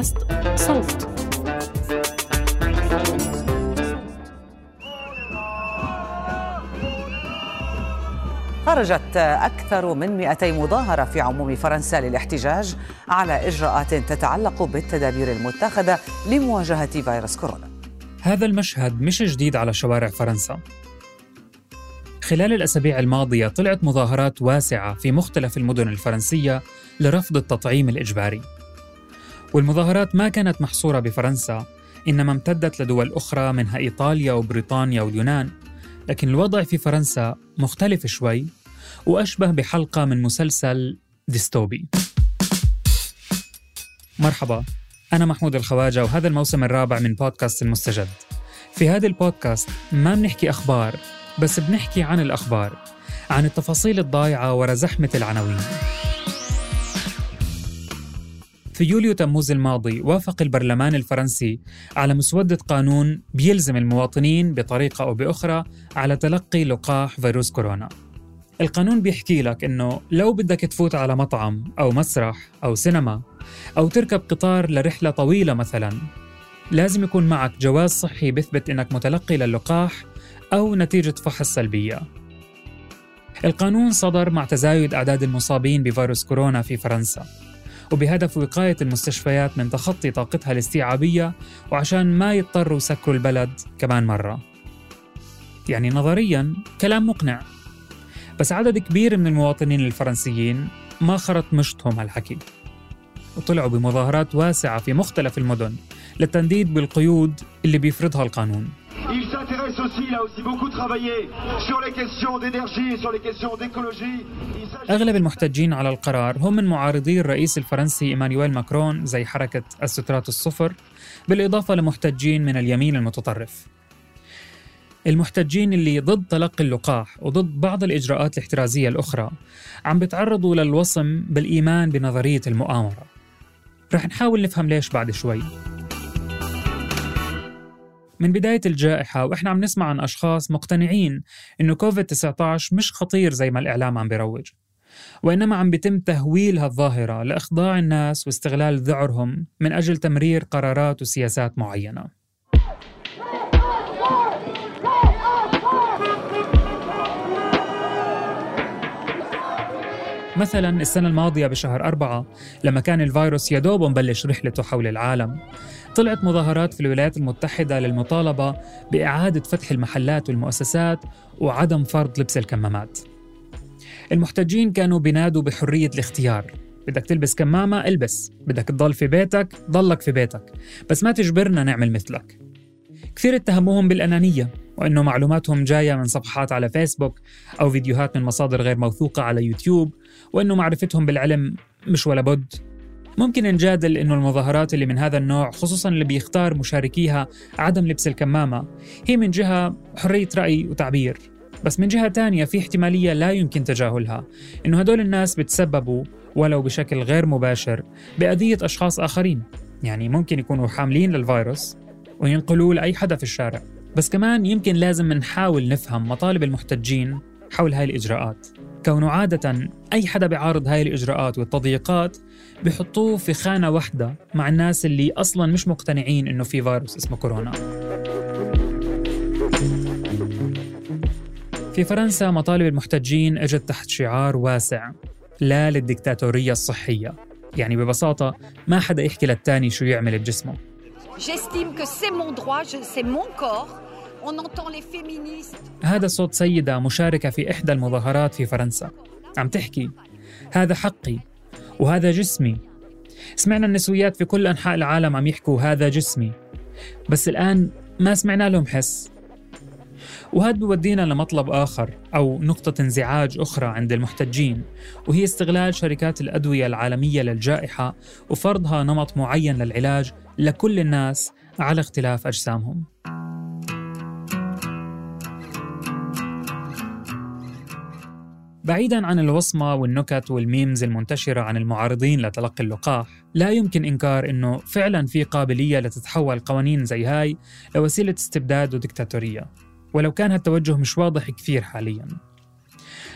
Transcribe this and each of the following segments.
بودكاست صوت. خرجت أكثر من 200 مظاهرة في عموم فرنسا للاحتجاج على إجراءات تتعلق بالتدابير المتخذة لمواجهة فيروس كورونا. هذا المشهد مش جديد على شوارع فرنسا. خلال الأسابيع الماضية طلعت مظاهرات واسعة في مختلف المدن الفرنسية لرفض التطعيم الإجباري. والمظاهرات ما كانت محصورة بفرنسا إنما امتدت لدول أخرى منها إيطاليا وبريطانيا واليونان. لكن الوضع في فرنسا مختلف شوي وأشبه بحلقة من مسلسل ديستوبي. مرحبا أنا محمود الخواجة وهذا الموسم الرابع من بودكاست المستجد. في هذا البودكاست ما بنحكي أخبار بس بنحكي عن الأخبار عن التفاصيل الضايعة ورا زحمة العناوين. في يوليو تموز الماضي وافق البرلمان الفرنسي على مسودة قانون بيلزم المواطنين بطريقة أو بأخرى على تلقي لقاح فيروس كورونا. القانون بيحكي لك إنه لو بدك تفوت على مطعم أو مسرح أو سينما أو تركب قطار لرحلة طويلة مثلا لازم يكون معك جواز صحي بيثبت إنك متلقي للقاح أو نتيجة فحص سلبية. القانون صدر مع تزايد أعداد المصابين بفيروس كورونا في فرنسا. وبهدف وقاية المستشفيات من تخطي طاقتها الاستيعابية وعشان ما يضطروا يسكروا البلد كمان مرة. يعني نظريا كلام مقنع. بس عدد كبير من المواطنين الفرنسيين ما خرط مشتهم هالحكي. وطلعوا بمظاهرات واسعة في مختلف المدن للتنديد بالقيود اللي بيفرضها القانون. Aussi, il a aussi beaucoup travaillé sur les questions d'énergie, sur les questions d'écologie. أغلب المحتجين على القرار هم من معارضي الرئيس الفرنسي إيمانويل ماكرون زي حركة السترات الصفر بالإضافة لمحتجين من اليمين المتطرف. المحتجين اللي ضد تلقي اللقاح وضد بعض الإجراءات الاحترازية الأخرى عم بيتعرضوا للوصم بالإيمان بنظرية المؤامرة. رح نحاول نفهم ليش بعد شوي. من بداية الجائحة وإحنا عم نسمع عن أشخاص مقتنعين إنه كوفيد 19 مش خطير زي ما الإعلام عم بيروج وإنما عم بيتم تهويل هالظاهرة لإخضاع الناس واستغلال ذعرهم من أجل تمرير قرارات وسياسات معينة. مثلا السنة الماضية بشهر أربعة لما كان الفيروس يدوب مبلش رحلته حول العالم. طلعت مظاهرات في الولايات المتحدة للمطالبة بإعادة فتح المحلات والمؤسسات وعدم فرض لبس الكمامات. المحتجين كانوا بينادوا بحرية الاختيار. بدك تلبس كمامة البس. بدك تضل في بيتك ضلك في بيتك. بس ما تجبرنا نعمل مثلك. كثير اتهموهم بالأنانية. وأنه معلوماتهم جاية من صفحات على فيسبوك أو فيديوهات من مصادر غير موثوقة على يوتيوب وأنه معرفتهم بالعلم مش ولا بد. ممكن نجادل إنه المظاهرات اللي من هذا النوع خصوصا اللي بيختار مشاركيها عدم لبس الكمامة هي من جهة حرية رأي وتعبير. بس من جهة تانية في احتمالية لا يمكن تجاهلها إنه هدول الناس بتسببوا ولو بشكل غير مباشر باذيه أشخاص آخرين. يعني ممكن يكونوا حاملين للفيروس وينقلوه لأي حدا في الشارع. بس كمان يمكن لازم نحاول نفهم مطالب المحتجين حول هاي الإجراءات. كونه عادة أي حدا بيعارض هاي الإجراءات والتضييقات بحطوه في خانة واحدة مع الناس اللي أصلا مش مقتنعين إنه في فيروس اسمه كورونا. في فرنسا مطالب المحتجين إجت تحت شعار واسع لا للديكتاتورية الصحية. يعني ببساطة ما حدا يحكي للتاني شو يعمل بجسمه. J'estime que c'est mon droit, c'est mon corps. On entend les féministes. هذا صوت سيدة مشاركة في إحدى المظاهرات في فرنسا. عم تحكي. هذا حقي. وهذا جسمي. سمعنا النسويات في كل أنحاء العالم عم يحكوا هذا جسمي. بس الآن ما سمعنا لهم حس. وهذا بودينا لمطلب آخر أو نقطة انزعاج أخرى عند المحتجين وهي استغلال شركات الأدوية العالمية للجائحة وفرضها نمط معين للعلاج لكل الناس على اختلاف أجسامهم. بعيدا عن الوصمة والنكت والميمز المنتشرة عن المعارضين لتلقي اللقاح لا يمكن إنكار أنه فعلا في قابلية لتتحول قوانين زي هاي لوسيلة استبداد وديكتاتورية ولو كان هالتوجه مش واضح كثير حاليا.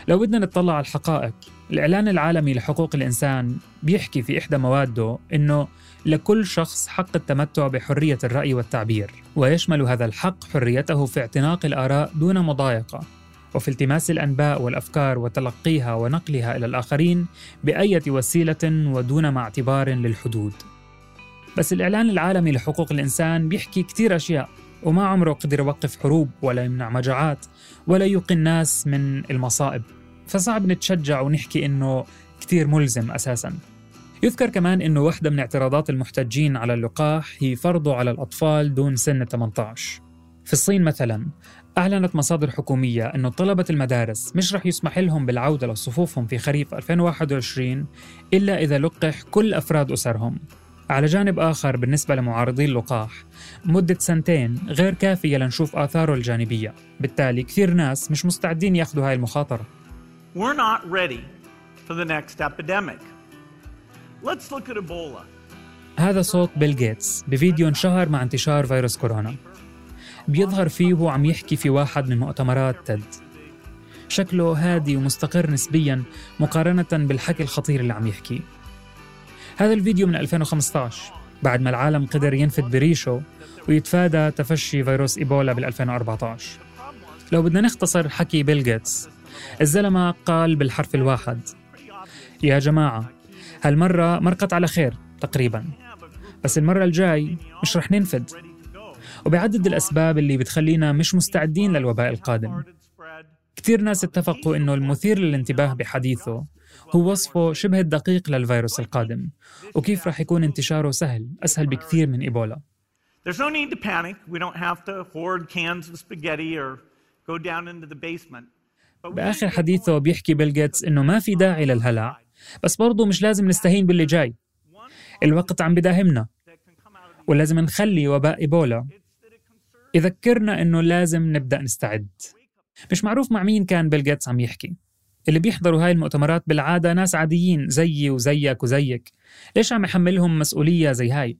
لو بدنا نطلع على الحقائق الإعلان العالمي لحقوق الإنسان بيحكي في إحدى مواده إنه لكل شخص حق التمتع بحرية الرأي والتعبير ويشمل هذا الحق حريته في اعتناق الآراء دون مضايقة. وفي التماس الأنباء والأفكار وتلقيها ونقلها إلى الآخرين بأية وسيلة ودون ما اعتبار للحدود. بس الإعلان العالمي لحقوق الإنسان بيحكي كتير أشياء. وما عمره قدر يوقف حروب ولا يمنع مجاعات ولا يوقي الناس من المصائب. فصعب نتشجع ونحكي إنه كتير ملزم أساساً. يذكر كمان أنه واحدة من اعتراضات المحتجين على اللقاح هي فرضه على الأطفال دون سن 18 في الصين مثلا أعلنت مصادر حكومية أنه طلبة المدارس مش رح يسمح لهم بالعودة لصفوفهم في خريف 2021 إلا إذا لقح كل أفراد أسرهم. على جانب آخر بالنسبة لمعارضي اللقاح مدة سنتين غير كافية لنشوف آثاره الجانبية بالتالي كثير ناس مش مستعدين يأخذوا هاي المخاطرة We're not ready for the next epidemic. Let's look at Ebola. هذا صوت بيل جيتس بفيديو انشهر مع انتشار فيروس كورونا بيظهر فيه وهو عم يحكي في واحد من مؤتمرات تيد شكله هادي ومستقر نسبيا مقارنة بالحكي الخطير اللي عم يحكيه هذا الفيديو من 2015 بعد ما العالم قدر ينفد بريشه ويتفادى تفشي فيروس إيبولا بال 2014 لو بدنا نختصر حكي بيل جيتس الزلمة قال بالحرف الواحد يا جماعة هالمرة مرقت على خير تقريبا بس المرة الجاي مش رح ننفد. وبيعدد الأسباب اللي بتخلينا مش مستعدين للوباء القادم. كثير ناس اتفقوا إنه المثير للانتباه بحديثه هو وصفه شبه الدقيق للفيروس القادم وكيف رح يكون انتشاره سهل أسهل بكثير من إيبولا. There's no need to panic. We don't have to hoard cans of spaghetti or go down into the basement. But we بآخر حديثه بيحكي بيل جيتس إنه ما في داعي للهلع. بس برضه مش لازم نستهين باللي جاي. الوقت عم بداهمنا. ولازم نخلي وباء إيبولا. يذكرنا إنه لازم نبدأ نستعد. مش معروف مع مين كان بيل جيتس عم يحكي. اللي بيحضروا هاي المؤتمرات بالعادة ناس عاديين زيي وزيك وزيك. ليش عم يحملهم مسؤولية زي هاي؟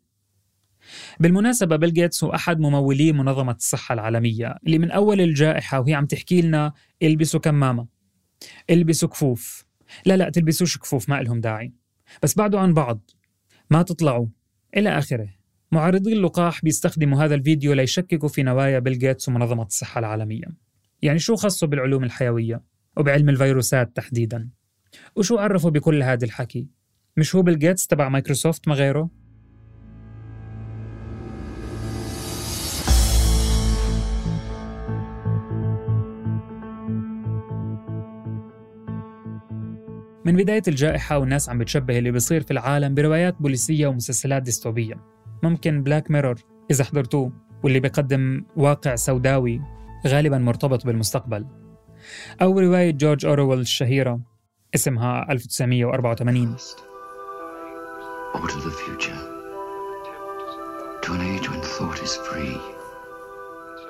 بالمناسبة بيل جيتس هو أحد ممولي منظمة الصحة العالمية اللي من أول الجائحة وهي عم تحكي لنا إلبسوا كمامة إلبسوا كفوف. لا لا تلبسوش كفوف ما لهم داعي. بس بعدوا عن بعض. ما تطلعوا. إلى آخره. معارضي اللقاح بيستخدموا هذا الفيديو ليشككوا في نوايا بيل جيتس ومنظمة الصحة العالمية. يعني شو خصوا بالعلوم الحيوية؟ وبعلم الفيروسات تحديدا. وشو عرفوا بكل هذا الحكي؟ مش هو بيل جيتس تبع مايكروسوفت ما غيره؟ من بداية الجائحة والناس عم بتشبه اللي بيصير في العالم بروايات بوليسية ومسلسلات ديستوبية. ممكن Black Mirror إذا حضرتوه واللي بيقدم واقع سوداوي غالبا مرتبط بالمستقبل. أو رواية جورج أورويل الشهيرة اسمها 1984 or to the future. To an age when thought is free.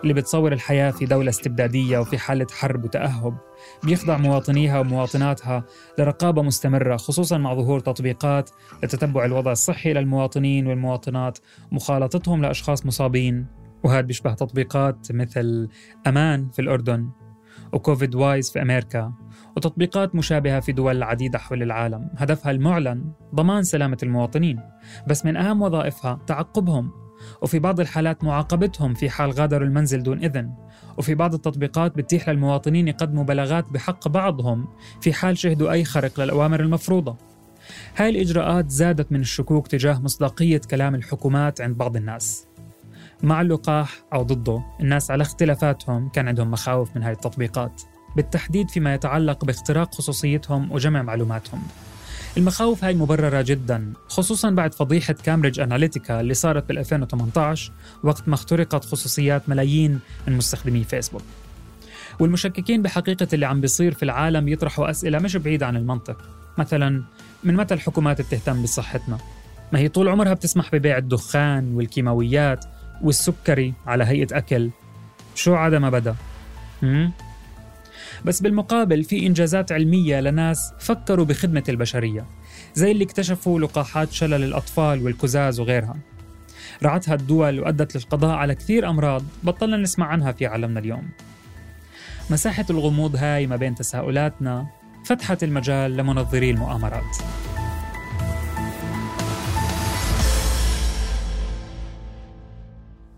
اللي بتصور الحياة في دولة استبدادية وفي حالة حرب وتأهب بيخضع مواطنيها ومواطناتها لرقابة مستمرة خصوصا مع ظهور تطبيقات لتتبع الوضع الصحي للمواطنين والمواطنات مخالطتهم لأشخاص مصابين وهذا بيشبه تطبيقات مثل أمان في الأردن وكوفيد وايز في أمريكا وتطبيقات مشابهة في دول عديدة حول العالم. هدفها المعلن ضمان سلامة المواطنين. بس من أهم وظائفها تعقبهم. وفي بعض الحالات معاقبتهم في حال غادروا المنزل دون إذن. وفي بعض التطبيقات بتتيح للمواطنين يقدموا بلاغات بحق بعضهم في حال شهدوا أي خرق للأوامر المفروضة. هاي الإجراءات زادت من الشكوك تجاه مصداقية كلام الحكومات عند بعض الناس. مع اللقاح أو ضده الناس على اختلافاتهم كان عندهم مخاوف من هاي التطبيقات. بالتحديد فيما يتعلق باختراق خصوصيتهم وجمع معلوماتهم. المخاوف هاي مبررة جدا خصوصا بعد فضيحة كامبريدج أناليتيكا اللي صارت بال 2018 وقت ما اخترقت خصوصيات ملايين من مستخدمي فيسبوك والمشككين بحقيقة اللي عم بيصير في العالم يطرحوا أسئلة مش بعيدة عن المنطق. مثلا من متى الحكومات بتهتم بصحتنا؟ ما هي طول عمرها بتسمح ببيع الدخان والكيماويات والسكري على هيئة أكل. شو عدا ما بدأ؟ بس بالمقابل في إنجازات علمية لناس فكروا بخدمة البشرية زي اللي اكتشفوا لقاحات شلل الأطفال والكزاز وغيرها. رعتها الدول وأدت للقضاء على كثير أمراض بطلنا نسمع عنها في عالمنا اليوم. مساحة الغموض هاي ما بين تساؤلاتنا فتحت المجال لمنظري المؤامرات.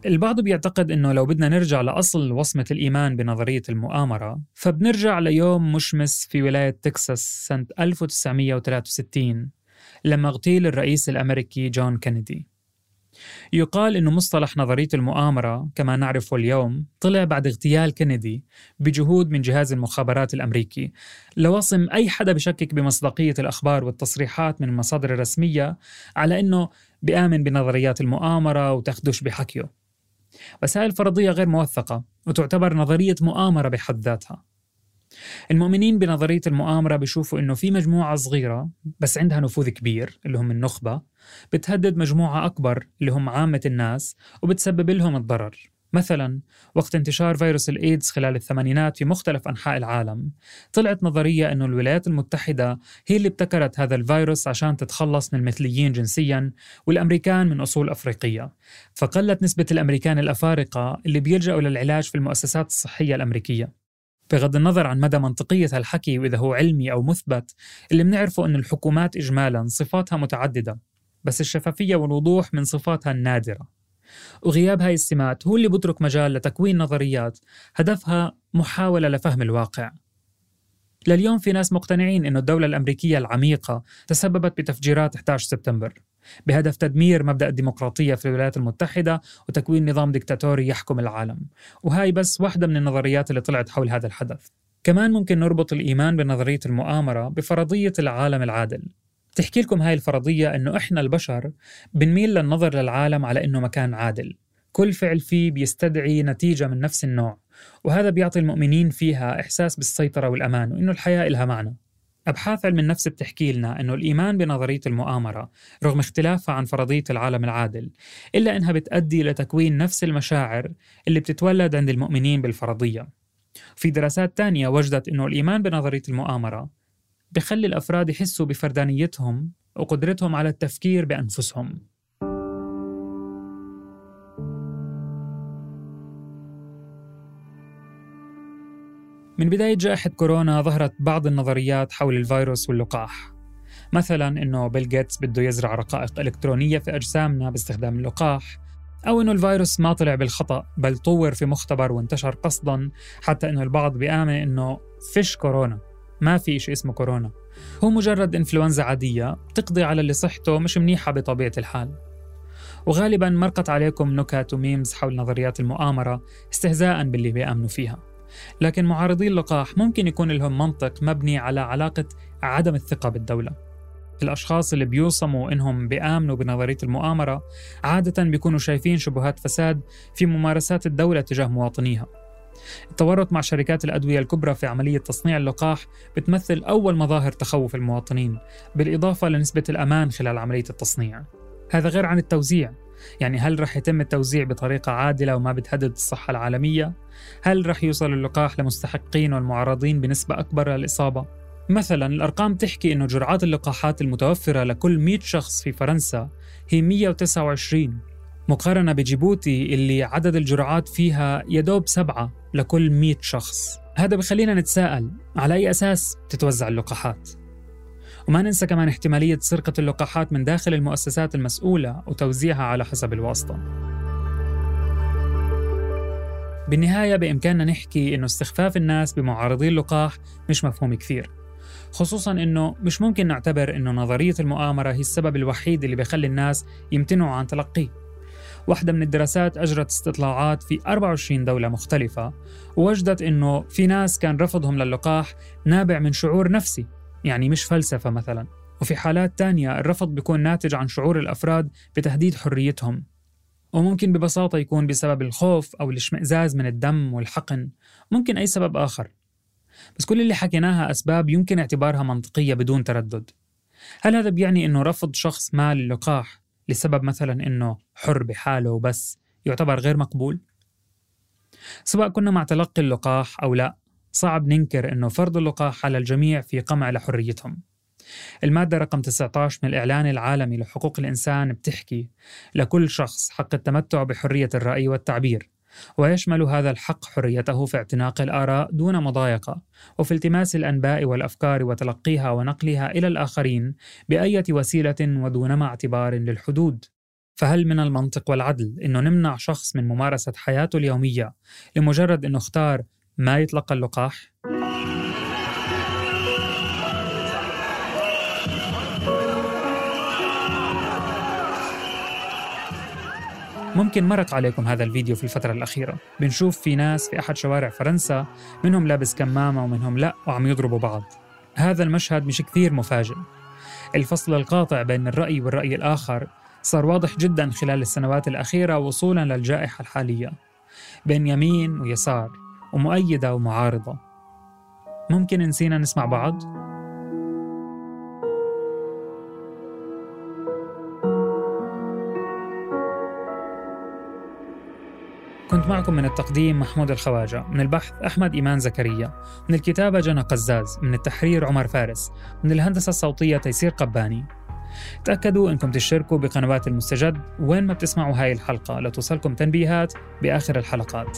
البعض بيعتقد إنه لو بدنا نرجع لأصل وصمة الإيمان بنظرية المؤامرة فبنرجع ليوم مشمس في ولاية تكساس سنة 1963 لما اغتيل الرئيس الأمريكي جون كينيدي. يقال إنه مصطلح نظرية المؤامرة كما نعرفه اليوم طلع بعد اغتيال كينيدي بجهود من جهاز المخابرات الأمريكي لوصم أي حدا بشكك بمصداقية الأخبار والتصريحات من المصادر الرسميه على إنه بيامن بنظريات المؤامرة وتاخدش بحكيه. بس هاي الفرضية غير موثقة وتعتبر نظرية مؤامرة بحد ذاتها. المؤمنين بنظرية المؤامرة بيشوفوا إنه في مجموعة صغيرة بس عندها نفوذ كبير اللي هم النخبة بتهدد مجموعة أكبر اللي هم عامة الناس وبتسبب لهم الضرر. مثلا وقت انتشار فيروس الإيدز خلال الثمانينات في مختلف أنحاء العالم طلعت نظرية إنه الولايات المتحدة هي اللي ابتكرت هذا الفيروس عشان تتخلص من المثليين جنسيا والأمريكان من أصول أفريقية. فقلت نسبة الأمريكان الأفارقة اللي بيلجأوا للعلاج في المؤسسات الصحية الأمريكية. بغض النظر عن مدى منطقية هالحكي وإذا هو علمي أو مثبت اللي بنعرفه أن الحكومات إجمالا صفاتها متعددة بس الشفافية والوضوح من صفاتها النادرة. وغياب هاي السمات هو اللي بترك مجال لتكوين نظريات هدفها محاولة لفهم الواقع. لليوم في ناس مقتنعين أن الدولة الأمريكية العميقة تسببت بتفجيرات 11 سبتمبر بهدف تدمير مبدأ الديمقراطية في الولايات المتحدة وتكوين نظام ديكتاتوري يحكم العالم. وهاي بس واحدة من النظريات اللي طلعت حول هذا الحدث. كمان ممكن نربط الإيمان بنظرية المؤامرة بفرضية العالم العادل. تحكي لكم هاي الفرضية أنه إحنا البشر بنميل للنظر للعالم على أنه مكان عادل. كل فعل فيه بيستدعي نتيجة من نفس النوع وهذا بيعطي المؤمنين فيها إحساس بالسيطرة والأمان وأنه الحياة إلها معنى. أبحاث علم النفس بتحكي لنا أنه الإيمان بنظرية المؤامرة رغم اختلافها عن فرضية العالم العادل إلا أنها بتأدي لتكوين نفس المشاعر اللي بتتولد عند المؤمنين بالفرضية. في دراسات تانية وجدت أنه الإيمان بنظرية المؤامرة بخلي الأفراد يحسوا بفردانيتهم وقدرتهم على التفكير بأنفسهم. من بداية جائحة كورونا ظهرت بعض النظريات حول الفيروس واللقاح. مثلا إنه بيل جيتس بده يزرع رقائق إلكترونية في أجسامنا باستخدام اللقاح أو إنه الفيروس ما طلع بالخطأ بل طور في مختبر وانتشر قصدا حتى إنه البعض بيامن إنه فيش كورونا. ما في شيء اسمه كورونا. هو مجرد إنفلونزا عادية بتقضي على اللي صحته مش منيحة بطبيعة الحال. وغالبا مرقت عليكم نكت و memes حول نظريات المؤامرة استهزاء باللي بيأمنوا فيها. لكن معارضي اللقاح ممكن يكون لهم منطق مبني على علاقة عدم الثقة بالدولة. الأشخاص اللي بيوصموا إنهم بيآمنوا بنظرية المؤامرة عادة بيكونوا شايفين شبهات فساد في ممارسات الدولة تجاه مواطنيها. التورط مع شركات الأدوية الكبرى في عملية تصنيع اللقاح بتمثل أول مظاهر تخوف المواطنين بالإضافة لنسبة الأمان خلال عملية التصنيع هذا غير عن التوزيع يعني هل رح يتم التوزيع بطريقة عادلة وما بتهدد الصحة العالمية؟ هل رح يوصل اللقاح لمستحقين والمعرضين بنسبة أكبر للإصابة؟ مثلا الأرقام تحكي أنه جرعات اللقاحات المتوفرة لكل 100 شخص في فرنسا هي 129 مقارنة بجيبوتي اللي عدد الجرعات فيها يدوب سبعة لكل 100 شخص. هذا بخلينا نتساءل على أي أساس تتوزع اللقاحات. وما ننسى كمان احتمالية سرقة اللقاحات من داخل المؤسسات المسؤولة وتوزيعها على حسب الواسطة. بالنهاية بإمكاننا نحكي إنه استخفاف الناس بمعارضي اللقاح مش مفهوم كثير. خصوصا إنه مش ممكن نعتبر إنه نظرية المؤامرة هي السبب الوحيد اللي بيخلي الناس يمتنعوا عن تلقيه. واحدة من الدراسات أجرت استطلاعات في 24 دولة مختلفة ووجدت أنه في ناس كان رفضهم للقاح نابع من شعور نفسي يعني مش فلسفة مثلا. وفي حالات تانية الرفض بيكون ناتج عن شعور الأفراد بتهديد حريتهم. وممكن ببساطة يكون بسبب الخوف أو الاشمئزاز من الدم والحقن. ممكن أي سبب آخر. بس كل اللي حكيناها أسباب يمكن اعتبارها منطقية بدون تردد. هل هذا بيعني أنه رفض شخص ما للقاح؟ لسبب مثلا إنه حر بحاله وبس يعتبر غير مقبول؟ سواء كنا مع تلقي اللقاح أو لا صعب ننكر إنه فرض اللقاح على الجميع في قمع لحريتهم. المادة رقم 19 من الإعلان العالمي لحقوق الإنسان بتحكي لكل شخص حق التمتع بحرية الرأي والتعبير ويشمل هذا الحق حريته في اعتناق الآراء دون مضايقة وفي التماس الأنباء والأفكار وتلقيها ونقلها إلى الآخرين بأية وسيلة ودون ما اعتبار للحدود فهل من المنطق والعدل انه نمنع شخص من ممارسة حياته اليومية لمجرد إنه اختار ما يتلقى اللقاح؟ ممكن مرق عليكم هذا الفيديو في الفترة الأخيرة. بنشوف في ناس في أحد شوارع فرنسا منهم لابس كمامة ومنهم لا وعم يضربوا بعض. هذا المشهد مش كثير مفاجئ. الفصل القاطع بين الرأي والرأي الآخر صار واضح جدا خلال السنوات الأخيرة وصولا للجائحة الحالية. بين يمين ويسار ومؤيدة ومعارضة. ممكن نسينا نسمع بعض؟ كنت معكم من التقديم محمود الخواجة من البحث أحمد إيمان زكريا من الكتابة جنى قزاز من التحرير عمر فارس من الهندسة الصوتية تيسير قباني. تأكدوا أنكم تشتركوا بقنوات المستجد وين ما بتسمعوا هاي الحلقة لتوصلكم تنبيهات بآخر الحلقات.